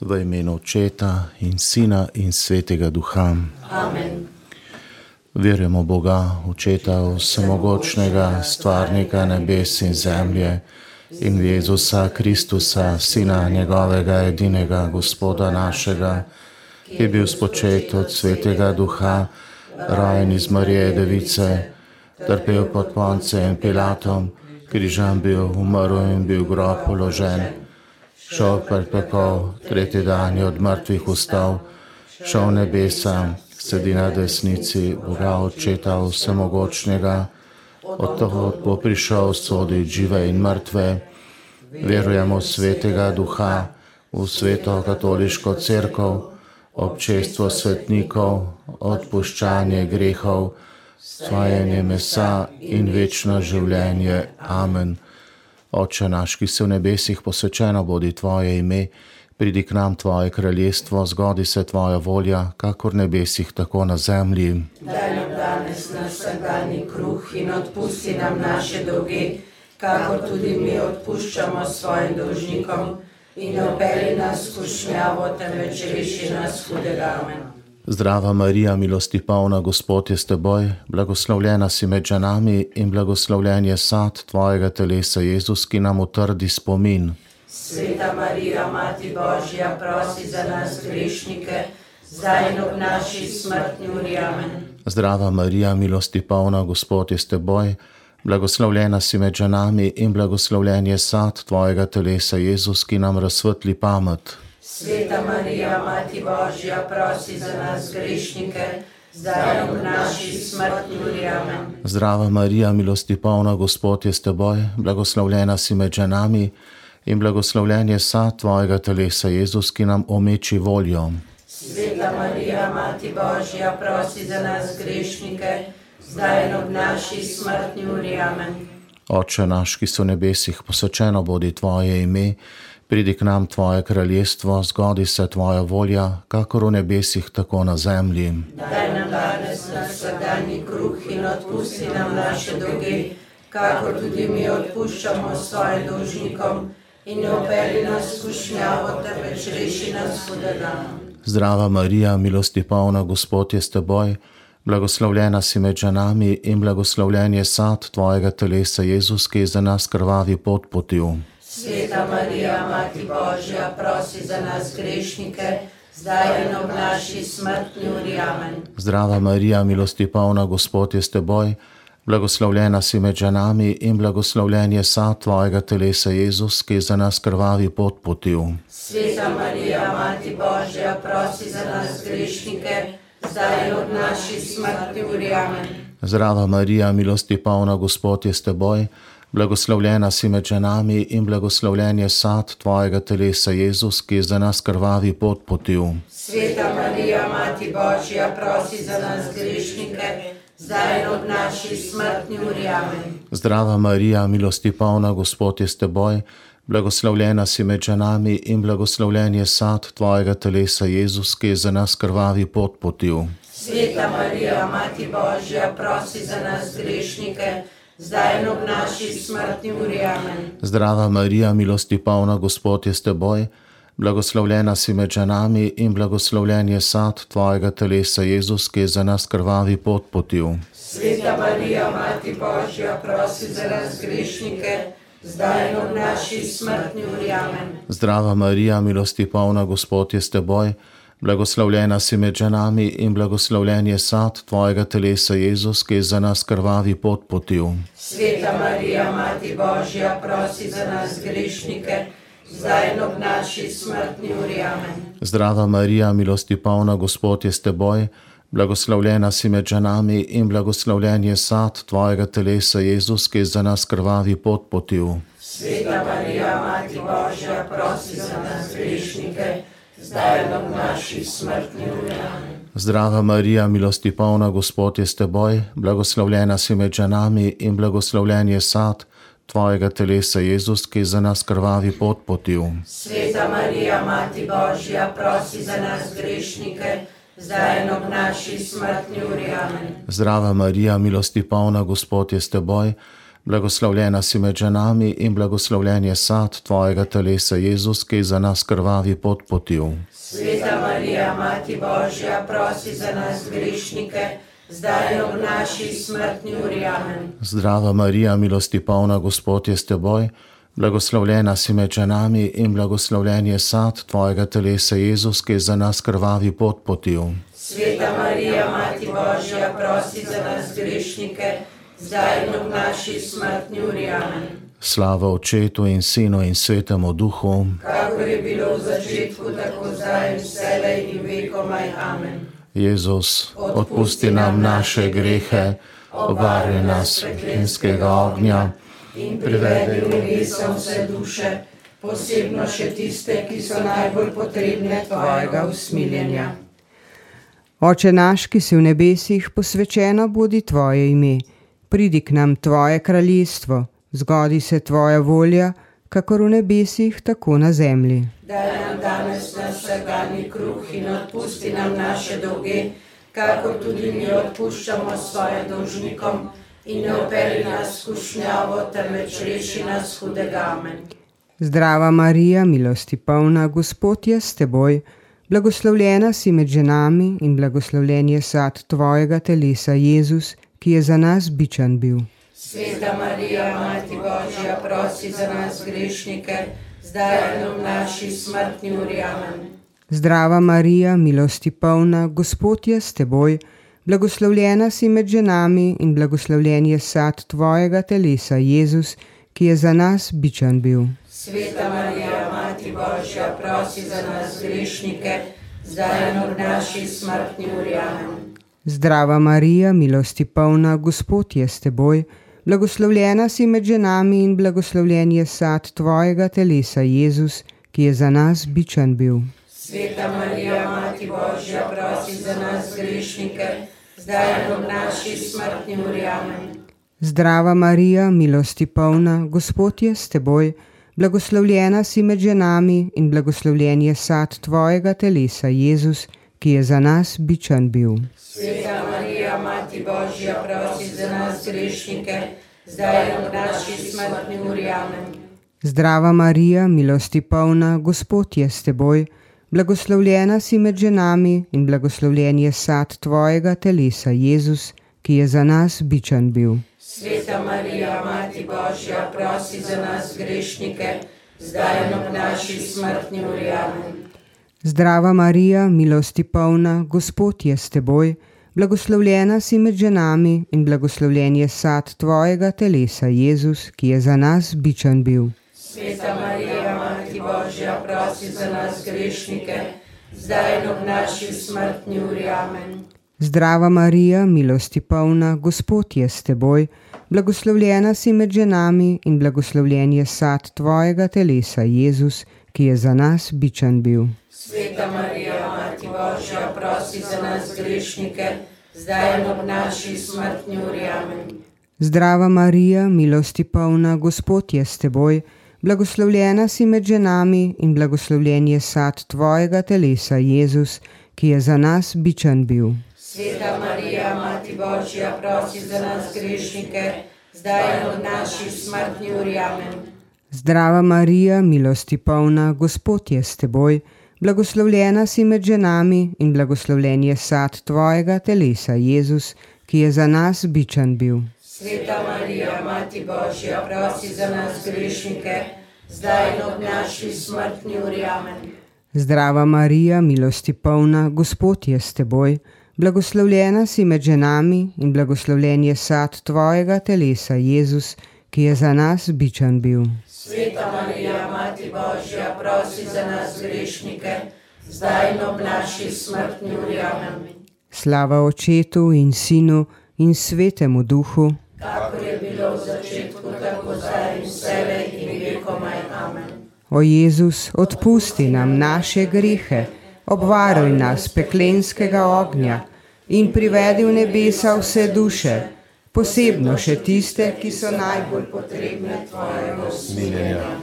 V imenu Očeta in Sina in Svetega Duha. Amen. Verjamo Boga, Očeta vsemogočnega, stvarnika nebes in zemlje in v Jezusa Kristusa, Sina njegovega edinega Gospoda našega, ki je bil spočet od Svetega Duha, rojen iz Marije Device, trpel pod Poncem Pilatom, križan bil, umrl in bil grob položen šel pred pekol, tretji dan je od mrtvih vstal, šel nebesa, sedi na desnici Boga Očeta Vsemogočnega, od toho bo prišel soditi žive in mrtve. Verujemo v svetega duha, v sveto katoliško crkvo, občestvo svetnikov, odpuščanje grehov, svojenje mesa in večno življenje. Amen. Oče naš, ki si v nebesih posvečeno bodi tvoje ime, pridi k nam tvoje kraljestvo, zgodi se tvoja volja, kakor v nebesih, tako na zemlji. Daj nam danes naš vsakdanji kruh in odpusti nam naše dolge, kakor tudi mi odpuščamo svojim dolžnikom. In ne operi nas v skušnjavo, temveč reši nas hudega. Amen. Zdrava Marija, milosti polna, Gospod je s teboj, blagoslovljena si med ženami in blagoslovljen je sad tvojega telesa, Jezus, ki nam utrdi spomin. Sveta Marija, Mati Božja, prosi za nas grešnike, zdaj in ob naši smrtni uri. Zdrava Marija, milosti polna, Gospod je s teboj, blagoslovljena si med ženami in blagoslovljen je sad tvojega telesa, Jezus, ki nam razsvetli pamet. Sveta Marija, Mati Božja, prosi za nas grešnike, zdaj ob naši smrtni uri. Amen. Zdrava Marija, milosti polna, Gospod je s teboj, blagoslovljena si med ženami in blagoslovljen je sad tvojega telesa, Jezus, ki nam omeči voljo. Sveta Marija, Mati Božja, prosi za nas grešnike, zdaj ob naši smrtni uri. Amen. Oče naš, ki so v nebesih, posvečeno bodi tvoje ime, pridi k nam tvoje kraljestvo, zgodi se tvoja volja, kakor v nebesih, tako na zemlji. Daj nam danes naš vsakdanji kruh in odpusti nam naše dolge, kakor tudi mi odpuščamo svojim dolžnikom. In ne operi nas skušnjavo, temveč reši nas hudega. Zdrava Marija, milosti polna, Gospod je s teboj, blagoslovljena si med ženami in blagoslovljen je sad tvojega telesa, Jezus, ki je za nas krvavi pot potil. Sveta Marija, Mati Božja, prosi za nas grešnike, zdaj in ob naši smrtni uri. Amen. Zdrava Marija, milosti polna, Gospod je s teboj, blagoslovljena si med ženami in blagoslovljen je sad tvojega telesa, Jezus, ki je za nas krvavi pot potil. Sveta Marija, Mati Božja, prosi za nas grešnike, zdaj in ob naši smrtni uri. Amen. Zdrava Marija, milosti polna, Gospod je s teboj, blagoslovljena si med ženami in blagoslovljen je sad tvojega telesa, Jezus, ki je za nas krvavi pot potil. Sveta Marija, Mati Božja, prosi za nas grešnike, zdaj in ob naši smrtni uri. Zdrava Marija, milosti polna, Gospod je s teboj, blagoslovljena si med ženami in blagoslovljen je sad tvojega telesa, Jezus, ki je za nas krvavi pot potil. Sveta Marija, Mati Božja, prosi za nas grešnike, zdaj in ob naši smrtni uri. Amen. Zdrava Marija, milosti polna, Gospod je s teboj, blagoslovljena si med ženami in blagoslovljen je sad tvojega telesa, Jezus, ki je za nas krvavi pot potil. Sveta Marija, Mati Božja, prosi za nas grešnike, zdaj in ob naši smrtni uri. Amen. Zdrava Marija, milosti polna, Gospod je s teboj, blagoslovljena si med ženami in blagoslovljen je sad tvojega telesa, Jezus, ki je za nas krvavi pot potil. Sveta Marija, Mati Božja, prosi za nas grešnike, zdaj in ob naši smrtni uri. Amen. Zdrava Marija, milosti polna, Gospod je s teboj, blagoslovljena si med ženami in blagoslovljen je sad tvojega telesa, Jezus, ki je za nas krvavi pot potil. Sveta Marija, Mati Božja, prosi za nas zdaj ob naši smrtni. Amen. Zdrava Marija, milosti polna, Gospod je s teboj, blagoslovljena si med ženami in blagoslovljen je sad tvojega telesa, Jezus, ki je za nas krvavi pot potil. Sveta Marija, Mati Božja, prosi za nas grešnike, zdaj in ob naši smrtni uri. Amen. Zdrava Marija, milosti polna, Gospod je s teboj, Blagoslovljena si med ženami in blagoslovljen je sad tvojega telesa, Jezus, ki je za nas krvavi pot potil. Sveta Marija, Mati Božja, prosi za nas grešnike, zdaj in ob naši smrtni uri. Zdrava Marija, milosti polna, Gospod je s teboj, blagoslovljena si med ženami in blagoslovljen je sad tvojega telesa, Jezus, ki je za nas krvavi pot potil. Sveta Marija, Mati Božja, prosi za nas grešnike, zdaj in ob naši smrtni uri. Amen. Slava Očetu in Sinu in Svetemu Duhu, Kakor je bilo v začetku, tako zdaj in vselej in vekomaj. Amen. Jezus, odpusti nam naše grehe, obvari nas peklenskega ognja in privedi v nebesa vse duše, posebno še tiste, ki so najbolj potrebne tvojega usmiljenja. Oče naš, ki si v nebesih, posvečeno bodi tvoje ime, pridi k nam tvoje kraljestvo, zgodi se tvoja volja, kakor v nebesih, tako na zemlji. Daj nam danes naš vsakdanji kruh in odpusti nam naše dolge, kakor tudi mi odpuščamo svojim dolžnikom. In ne operi nas skušnjavo, temveč reši nas hudega. Amen. Zdrava Marija, milosti polna, Gospod je s teboj, blagoslovljena si med ženami in blagoslovljen je sad tvojega telesa, Jezus, ki je za nas bičan bil. Sveta Marija, Mati Božja, prosi za nas grešnike, zdaj in v naši smrtni uri. Amen. Zdrava Marija, milosti polna, Gospod je s teboj, blagoslovljena si med ženami in blagoslovljen je sad tvojega telesa, Jezus, ki je za nas bičan bil. Sveta Marija, Mati Božja, prosi za nas grešnike, zdaj in v naši smrtni uri. Amen. Zdrava Marija, milosti polna, Gospod je s teboj, blagoslovljena si med ženami in blagoslovljen je sad tvojega telesa, Jezus, ki je za nas bičan bil. Sveta Marija, Mati Božja, prosi za nas grešnike, zdaj in v naši smrtni uri. Zdrava Marija, milosti polna, Gospod je s teboj, blagoslovljena si med ženami in blagoslovljen je sad tvojega telesa, Jezus, ki je za nas bičan bil. Sveta Marija, Mati Božja, prosi za nas grešnike, zdaj in v naši smrtni uri. Amen. Zdrava Marija, milosti polna, Gospod je s teboj, blagoslovljena si med ženami in blagoslovljen je sad tvojega telesa, Jezus, ki je za nas bičan bil. Sveta Marija, Mati Božja, prosi za nas grešnike, zdaj in ob naši smrtni uri. Zdrava Marija, milosti polna, Gospod je s teboj, blagoslovljena si med ženami in blagoslovljen je sad tvojega telesa, Jezus, ki je za nas bičan bil. Sveta Marija, Mati Božja, prosi za nas grešnike, zdaj in ob naši smrtni uri. Amen. Zdrava Marija, milosti polna, Gospod je s teboj, blagoslovljena si med ženami in blagoslovljen je sad tvojega telesa, Jezus, ki je za nas bičan bil. Sveta Marija, Mati Božja, prosi za nas grešnike, zdaj in ob naši smrtni uri. Amen. Zdrava Marija, milosti polna, Gospod je s teboj, blagoslovljena si med ženami in blagoslovljen je sad tvojega telesa, Jezus, ki je za nas bičan bil. Sveta Marija, Mati Božja, prosi za nas grešnike, zdaj in ob naši smrtni uri. Amen. Zdrava Marija, milosti polna, Gospod je s teboj, blagoslovljena si med ženami in blagoslovljen je sad tvojega telesa, Jezus, ki je za nas bičan bil. Sveta Marija, Mati Božja, prosi za nas grešnike, zdaj in ob naši smrtni uri. Amen. Zdrava Marija, milosti polna, Gospod je s teboj, blagoslovljena si med ženami in blagoslovljen je sad tvojega telesa, Jezus, ki je za nas bičan bil. Sveta Marija, Mati Božja, prosi za nas grešnike, zdaj in ob naši smrtni uri. Amen. Slava Očetu in Sinu in Svetemu Duhu. Kakor je bilo v začetku, tako zdaj in vselej in vekomaj. Amen. O Jezus, odpusti nam naše grehe, obvaruj nas peklenskega ognja in privedi v nebesa vse duše, posebno še tiste, ki so najbolj Potrebne tvojega Smiljenja.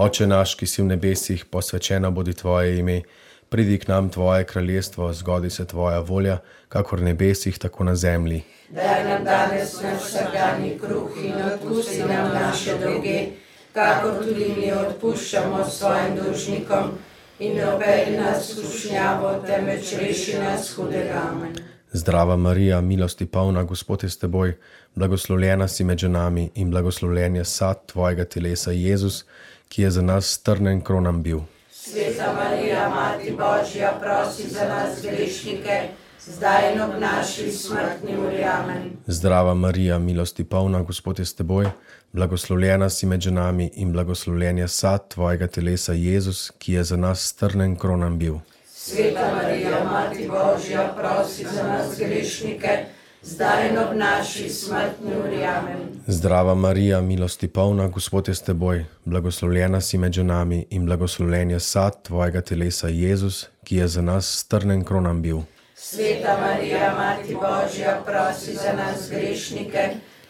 Oče naš, ki si v nebesih, posvečeno bodi tvoje ime, Pridi k nam tvoje kraljestvo, zgodi se tvoja volja, kakor v nebesih, tako na zemlji. Daj nam danes naš vsakdanji kruh in odpusti nam naše dolge, kakor tudi mi odpuščamo svojim dolžnikom. In ne operi nas skušnjavo, temveč reši nas hudega. Amen. Zdrava Marija, milosti polna, Gospod je s teboj, blagoslovljena si med ženami in blagoslovljen je sad tvojega telesa, Jezus, ki je za nas strnen kronam bil. Sveta Marija, Mati Božja, prosi za nas grešnike, zdaj in ob naši smrtni uri. Amen. Zdrava Marija, milosti polna, Gospod je s teboj, blagoslovljena si med ženami in blagoslovljen je sad tvojega telesa, Jezus, ki je za nas strnen kronam bil. Sveta Marija, Mati Božja, prosi za nas grešnike, zdaj in ob naši smrtni uri. Amen. Zdrava Marija, milosti polna, Gospod je s teboj, blagoslovljena si med ženami in blagoslovljen je sad tvojega telesa, Jezus, ki je za nas strnen kronam bil. Sveta Marija, Mati Božja, prosi za nas grešnike,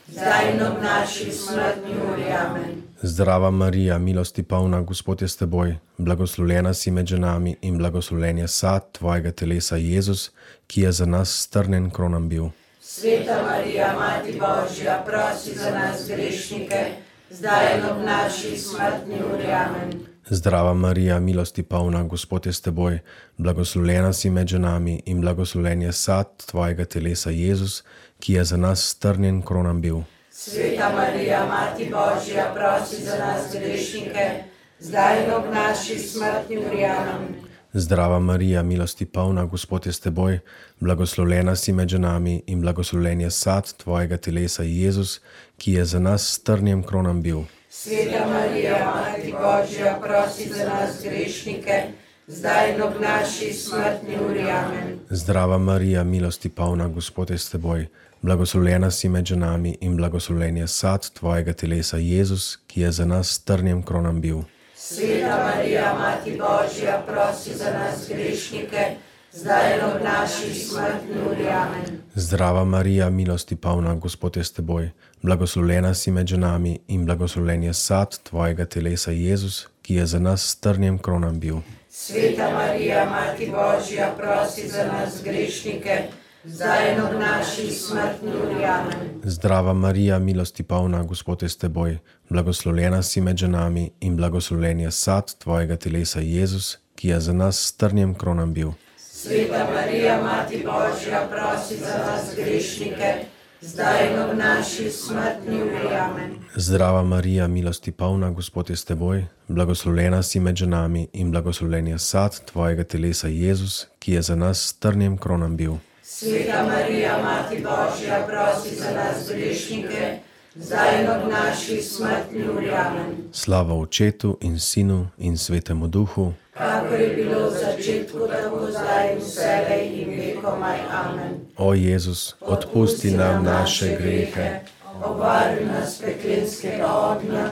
zdaj in ob naši smrtni uri. Amen. Zdrava Marija, milosti polna, Gospod je s teboj, blagoslovljena si med ženami in blagoslovljen je sad tvojega telesa, Jezus, ki je za nas strnen kronam bil. Sveta Marija, Mati Božja, prosi za nas grešnike, zdaj in ob naši smrtni uri. Amen. Zdrava Marija, milosti polna, Gospod je s teboj, blagoslovljena si med ženami in blagoslovljen je sad tvojega telesa, Jezus, ki je za nas strnjen kronam bil. Sveta Marija, Mati Božja, prosi za nas grešnike, zdaj in ob naši smrtni uri. Amen. Zdrava Marija, milosti polna, Gospod je s teboj, blagoslovljena si med ženami in blagoslovljen je sad tvojega telesa, Jezus, ki je za nas strnjen kronam bil. Sveta Marija, Mati Božja, prosi za nas grešnike, zdaj in ob naši smrtni uri. Amen. Zdrava Marija, milosti polna, Gospod je s teboj, blagoslovljena si med ženami in blagoslovljen je sad tvojega telesa, Jezus, ki je za nas strnjen kronam bil. Sveta Marija, Mati Božja, prosi za nas grešnike, zdaj in ob naši smrtni uri. Amen. Zdrava Marija, milosti polna, Gospod je s teboj, blagoslovljena si med ženami in blagoslovljen je sad tvojega telesa, Jezus, ki je za nas strnjen kronam bil. Sveta Marija, Mati Božja, prosi za nas grešnike, zdaj in ob naši smrtni uri. Amen. Zdrava Marija, milosti polna, Gospod je s teboj, blagoslovljena si med ženami in blagoslovljen je sad tvojega telesa, Jezus, ki je za nas strnjen kronam bil. Sveta Marija, Mati Božja, prosi za nas grešnike, zdaj in ob naši smrtni uri. Amen. Zdrava Marija, milosti polna, Gospod je s teboj, blagoslovljena si med ženami in blagoslovljen je sad tvojega telesa, Jezus, ki je za nas strnjen kronam bil. Sveta Marija, Mati Božja, prosi za nas grešnike, zdaj in ob naši smrtni uri. Amen. Slava Očetu in Sinu in Svetemu Duhu, Kakor je bilo v začetku, tako zdaj in vselej in vekomaj. Amen. O Jezus, odpusti nam naše grehe, Obvaruj nas peklenskega ognja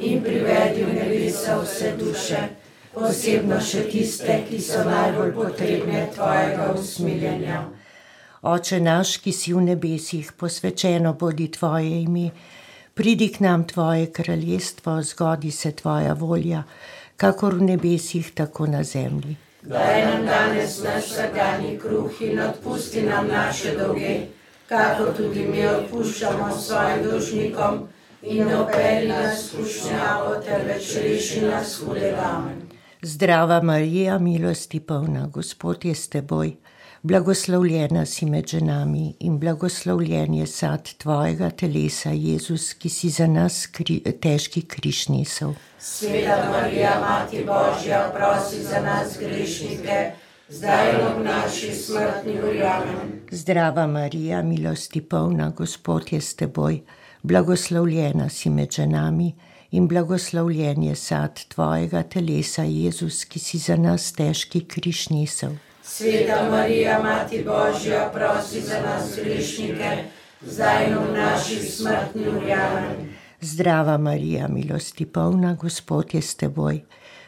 in privedi v nebesa vse duše, posebno še tiste, ki so najbolj potrebne tvojega usmiljenja. Oče naš, ki si v nebesih, posvečeno bodi tvoje ime, pridi k nam tvoje kraljestvo, zgodi se tvoja volja, kakor v nebesih, tako na zemlji. Daj nam danes naš vsakdanji kruh in odpusti nam naše dolge, kako tudi mi odpuščamo svojim dolžnikom in ne operi nas skušnjavo, temveč reši nas hudega. Amen. Zdrava Marija, milosti polna, Gospod je s teboj, blagoslovljena si med ženami in blagoslovljen je sad tvojega telesa, Jezus, ki si za nas kri, težki križ nesel. Sveta Marija, Mati Božja, prosi za nas grešnike, zdaj in ob naši smrtni uri. Amen. Zdrava Marija, milosti polna, Gospod je s teboj, blagoslovljena si med ženami in blagoslovljen je sad tvojega telesa, Jezus, ki si za nas težki križ nesel. Sveta Marija, Mati Božja, prosi za nas grešnike, zdaj in v naši smrtni uri. Zdrava Marija, milosti polna, Gospod je s teboj,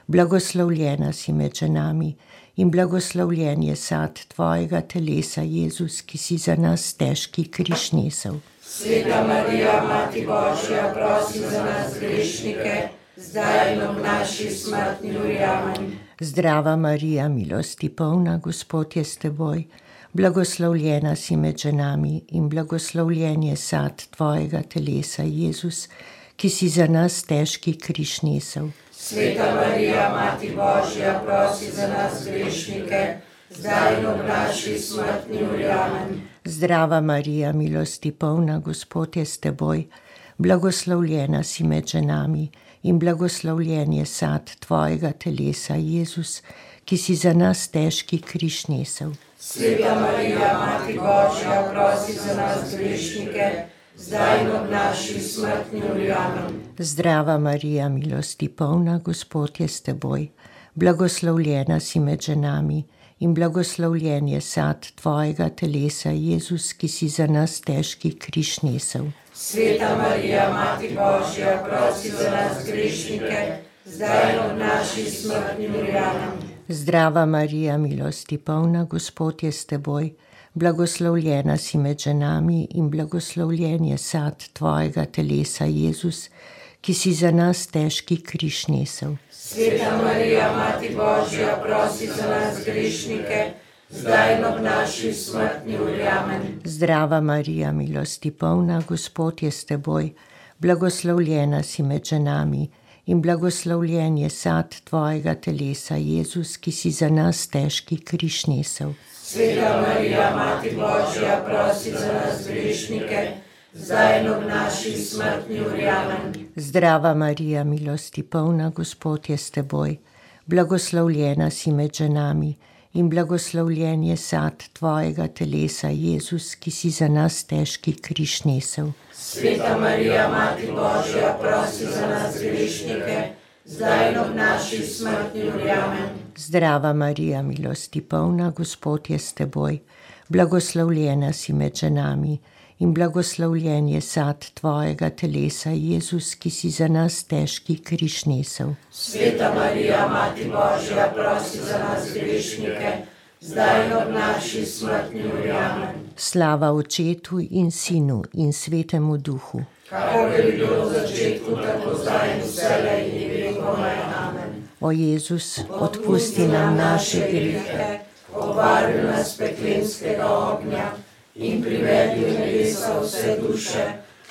blagoslovljena si med ženami in blagoslovljen je sad tvojega telesa, Jezus, ki si za nas težki križ nesel. Sveta Marija, Mati Božja, prosi za nas grešnike, zdaj in ob naši smrtni uri. Amen. Zdrava Marija, milosti polna, Gospod je s teboj, blagoslovljena si med ženami in blagoslovljen je sad tvojega telesa, Jezus, ki si za nas težki križ nesel. Sveta Marija, Mati Božja, prosi za nas grešnike, zdaj in ob naši smrtni uri. Amen. Zdrava Marija, milosti polna, Gospod je s teboj, blagoslovljena si med ženami in blagoslovljen je sad tvojega telesa, Jezus, ki si za nas težki križ nesel. Sveta Marija, Mati Božja, prosi za nas grešnike, zdaj in ob naši smrtni uri. Amen. Zdrava Marija, milosti polna, Gospod je s teboj, blagoslovljena si med ženami in blagoslovljen je sad tvojega telesa, Jezus, ki si za nas težki križ nesel. Sveta Marija, Mati Božja, prosi za nas grešnike, zdaj in ob naši smrtni uri. Zdrava Marija, milosti polna, Gospod je s teboj, blagoslovljena si med ženami in blagoslovljen je sad tvojega telesa, Jezus, ki si za nas težki križ nesel. Sveta Marija, Mati Božja, prosi za nas grešnike, zdaj in ob naši smrtni uri. Amen. Zdrava Marija, milosti polna, Gospod je s teboj, blagoslovljena si med ženami in blagoslovljen je sad tvojega telesa, Jezus, ki si za nas težki križ nesel. Sveta Marija, Mati Božja, prosi za nas grešnike, zdaj in ob naši smrtni uri. Amen. Zdrava Marija, milosti polna, Gospod je s teboj, blagoslovljena si med ženami in blagoslovljen je sad tvojega telesa, Jezus, ki si za nas težki križ nesel. Sveta Marija, Mati Božja, prosi za nas grešnike, zdaj in ob naši smrtni uri. Amen. Zdrava Marija, milosti polna, Gospod je s teboj, blagoslovljena si med ženami in blagoslovljen je sad tvojega telesa, Jezus, ki si za nas težki križ nesel. Sveta Marija, Mati Božja, prosi za nas grešnike, zdaj in ob naši smrtni uri. Amen. Slava Očetu in Sinu in Svetemu Duhu. Kakor je bilo v začetku, tako zdaj in vselej in vekomaj. Amen. O Jezus, odpusti nam naše grehe, obvaruj nas peklenskega ognja in privedi v nebesa vse duše,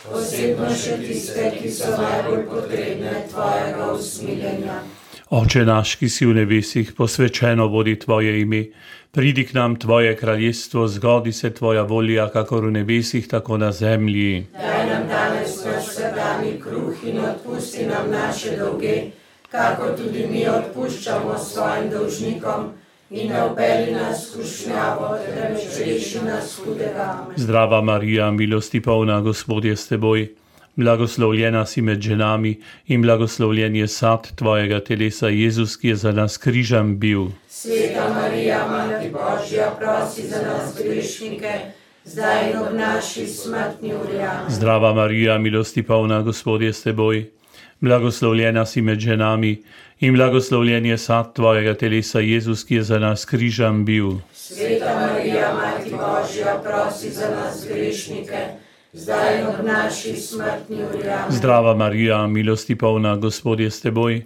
posebno še tiste, ki so najbolj potrebne tvojega usmiljenja. Oče naš, ki si v nebesih, posvečeno bodi tvoje ime. Pridi k nam tvoje kraljestvo, zgodi se tvoja volja, kakor v nebesih, tako na zemlji. Daj nam danes naš vsakdanji kruh in odpusti nam naše dolge, kako tudi mi odpuščamo svojim dolžnikom. In ne upeli nas skušnjavo, temveč reši nas hudega. Zdrava Marija, milosti polna, Gospod je s teboj. Blagoslovljena si med ženami in blagoslovljen je sad tvojega telesa, Jezus, ki je za nas križem bil. Sveta Marija, Mati Božja, prosi za nas grešnike, zdaj in ob naši smrtni uri. Zdrava Marija, milosti polna, Gospod je s teboj. Blagoslovljena si med ženami in blagoslovljen je sad tvojega telesa, Jezus, ki je za nas križem bil. Sveta Marija, Mati Božja, prosi za nas grešnike, zdaj in ob naši smrtni uri. Zdrava Marija, milosti polna, Gospod je s teboj.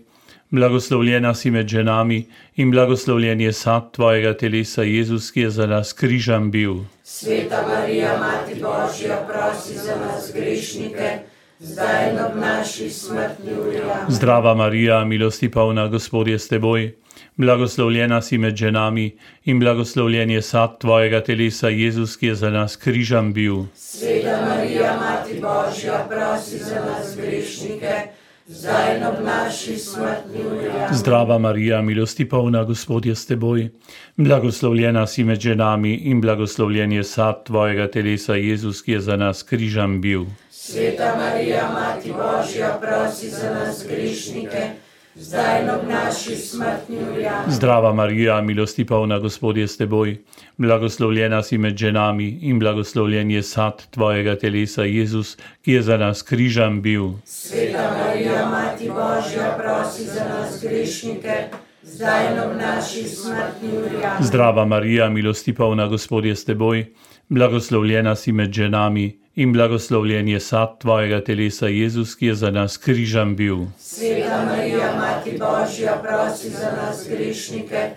Blagoslovljena si med ženami in blagoslovljen je sad tvojega telesa, Jezus, ki je za nas križem bil. Sveta Marija, Mati Božja, prosi za nas grešnike, zdaj in ob naši smrtni uri. Zdrava Marija, milosti polna, Gospod je s teboj. Blagoslovljena si med ženami in blagoslovljen je sad tvojega telesa, Jezus, ki je za nas križem bil. Sveta Marija, Mati Božja, prosi za nas grešnike, zdaj ob naši smrtni uri. Zdrava Marija, milosti polna, Gospod je s teboj. Blagoslovljena si med ženami in blagoslovljen je sad tvojega telesa, Jezus, ki je za nas križem bil. Sveta Marija, Mati Božja, prosi za nas grešnike, zdaj in ob naši smrtni uri. Zdrava Marija, milosti polna, Gospod je s teboj. Blagoslovljena si med ženami in blagoslovljen je sad tvojega telesa, Jezus, ki je za nas križem bil. Sveta Marija, Mati Božja, prosi za nas grešnike, zdaj in ob naši smrtni uri. Zdrava Marija, milosti polna, Gospod je s teboj. Blagoslovljena si med ženami in blagoslovljen je sad tvojega telesa, Jezus, ki je za nas križem bil. Sveta Marija, Mati Božja, prosi za nas grešnike.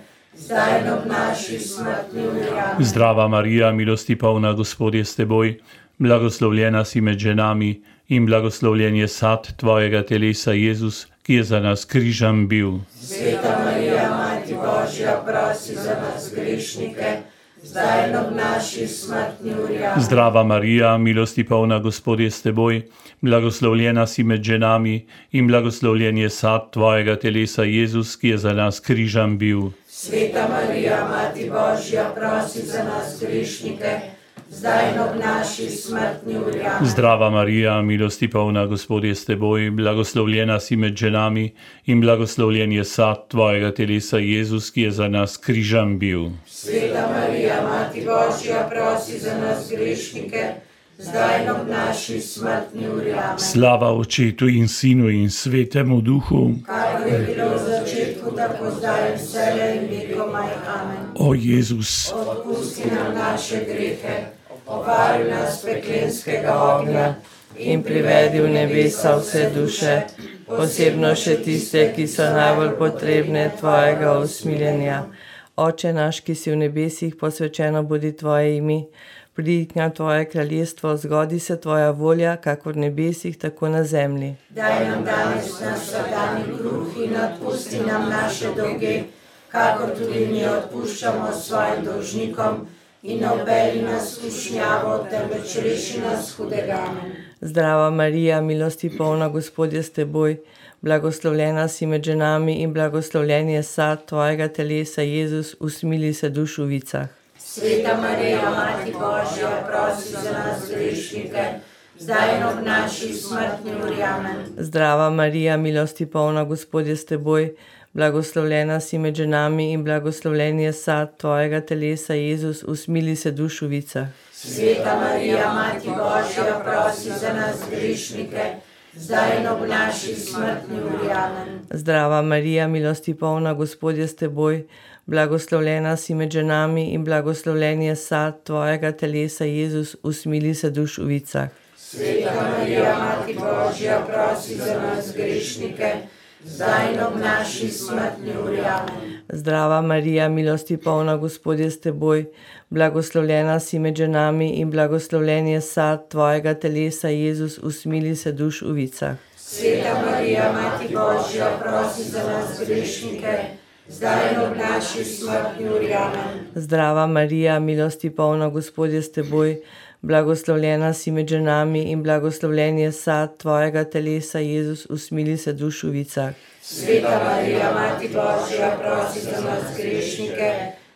Zdrava Marija, milosti polna, Gospod je s teboj, blagoslovljena si med ženami in blagoslovljen je sad tvojega telesa, Jezus, ki je za nas križem bil. Sveta Marija, Mati Božja, prosi za nas grešnike, zdaj in ob naši smrtni uri. Zdrava Marija, milosti polna, Gospod je s teboj, blagoslovljena si med ženami in blagoslovljen je sad tvojega telesa, Jezus, ki je za nas križem bil. Sveta Marija, Mati Božja, prosi za nas grešnike, zdaj in ob naši smrtni uri. Zdrava Marija, milosti polna, Gospod je s teboj, blagoslovljena si med ženami in blagoslovljen je sad tvojega telesa, Jezus, ki je za nas križem bil. Sveta Marija, Mati Božja, prosi za nas grešnike, zdaj in ob naši smrtni uri. Slava Očetu in Sinu in Svetemu Duhu. Kakor je bilo v začetku, tako zdaj in vselej in vekomaj. Amen. O Jezus, Odpusti nam naše grehe, obvari nas peklenskega ognja in privedi v nebesa vse duše, posebno še tiste, ki so najbolj potrebne tvojega usmiljenja. Oče naš, ki si v nebesih, posvečeno bodi tvoje ime, pridi k nam tvoje kraljestvo, zgodi se tvoja volja, kakor v nebesih, tako na zemlji. Daj nam danes naš vsakdanji kruh in odpusti nam naše dolge, kakor tudi mi odpuščamo svojim dolžnikom in obeli nas skušnjavo, temveč reši nas hudega. Zdrava Marija, milosti polna, Gospod je s teboj, blagoslovljena si med ženami in blagoslovljen je sad tvojega telesa, Jezus, usmili se duš v vicah. Sveta Marija, Mati Božja, prosi za nas grešnike, zdaj in ob naši smrtni uri. Amen. Zdrava Marija, milosti polna, Gospod je s teboj, blagoslovljena si med ženami in blagoslovljen je sad tvojega telesa, Jezus, usmili se duš v vicah. Sveta Marija, Mati Božja, prosi za nas grešnike, zdaj in ob naši smrtni uri. Zdrava Marija, milosti polna, Gospod je s teboj, blagoslovljena si med ženami in blagoslovljen je sad tvojega telesa, Jezus, usmili se duš v vicah. Sveta Marija, Mati Božja, prosi za nas grešnike, zdaj in ob naši smrtni uri. Amen. Zdrava Marija, milosti polna, Gospod je s teboj, blagoslovljena si med ženami in blagoslovljen je sad tvojega telesa, Jezus, usmili se duš v vicah. Sveta Marija, Mati Božja, prosi za nas grešnike, zdaj in ob naši smrtni uri. Amen. Zdrava Marija, milosti polna, Gospod je s teboj, blagoslovljena si med ženami in blagoslovljen je sad tvojega telesa, Jezus, usmili se duš v vicah. Sveta Marija, Mati Božja, prosi za nas grešnike,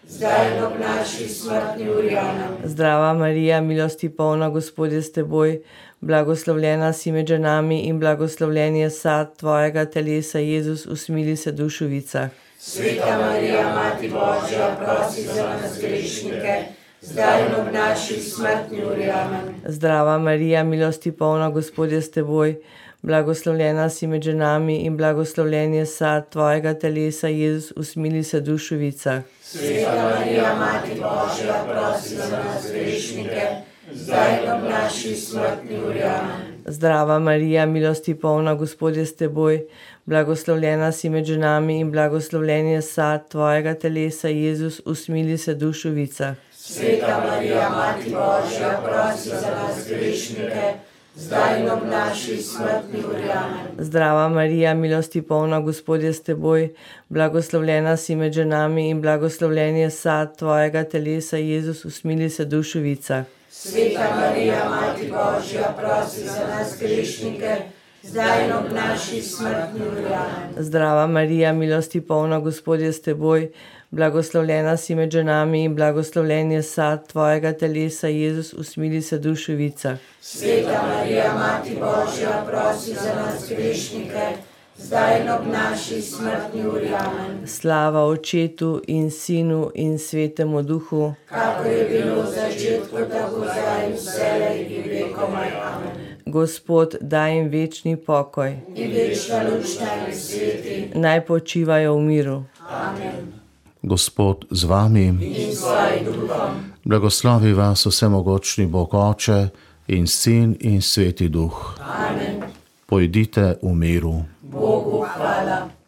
zdaj in ob naši smrtni uri. Zdrava Marija, milosti polna, Gospod je s teboj, blagoslovljena si med ženami in blagoslovljen je sad tvojega telesa, Jezus, usmili se duš v vicah. Sveta Marija, Mati Božja, prosi za nas grešnike, zdaj in ob naši smrtni uri. Amen. Zdrava Marija, milosti polna, Gospod je s teboj, blagoslovljena si med ženami in blagoslovljen je sad tvojega telesa, Jezus, usmili se duš v vicah. Sveta Marija, Mati Božja, prosi za nas grešnike, zdaj in ob naši smrtni uri. Amen. Zdrava Marija, milosti polna, Gospod je s teboj, blagoslovljena si med ženami in blagoslovljen je sad tvojega telesa, Jezus, usmili se duš v vicah. Sveta Marija, Mati Božja, prosi za nas grešnike, zdaj in ob naši smrtni uri. Zdrava Marija, milosti polna, Gospod je s teboj, blagoslovljena si med ženami in blagoslovljen je sad tvojega telesa, Jezus, usmili se duš v vicah. Sveta Marija, Mati Božja, prosi za nas grešnike, zdaj in ob naši smrtni uri. Zdrava Marija, milosti polna, Gospod je s teboj, blagoslovljena si med ženami in blagoslovljen je sad tvojega telesa, Jezus, usmili se duš v vicah. Sveta Marija, Mati Božja, prosi za nas grešnike, zdaj in ob naši smrtni uri. Amen. Slava Očetu in Sinu in Svetemu Duhu. Kakor je bilo v začetku, tako zdaj in vselej in vekomaj. Amen. Gospod, daj jim večni pokoj, In večna luč naj sveti. naj počivajo v miru. Amen. Gospod z vami, blagoslovi vas vsemogočni Bog Oče in Sin in Sveti Duh. Amen. Pojdite v miru. Bogu hvala.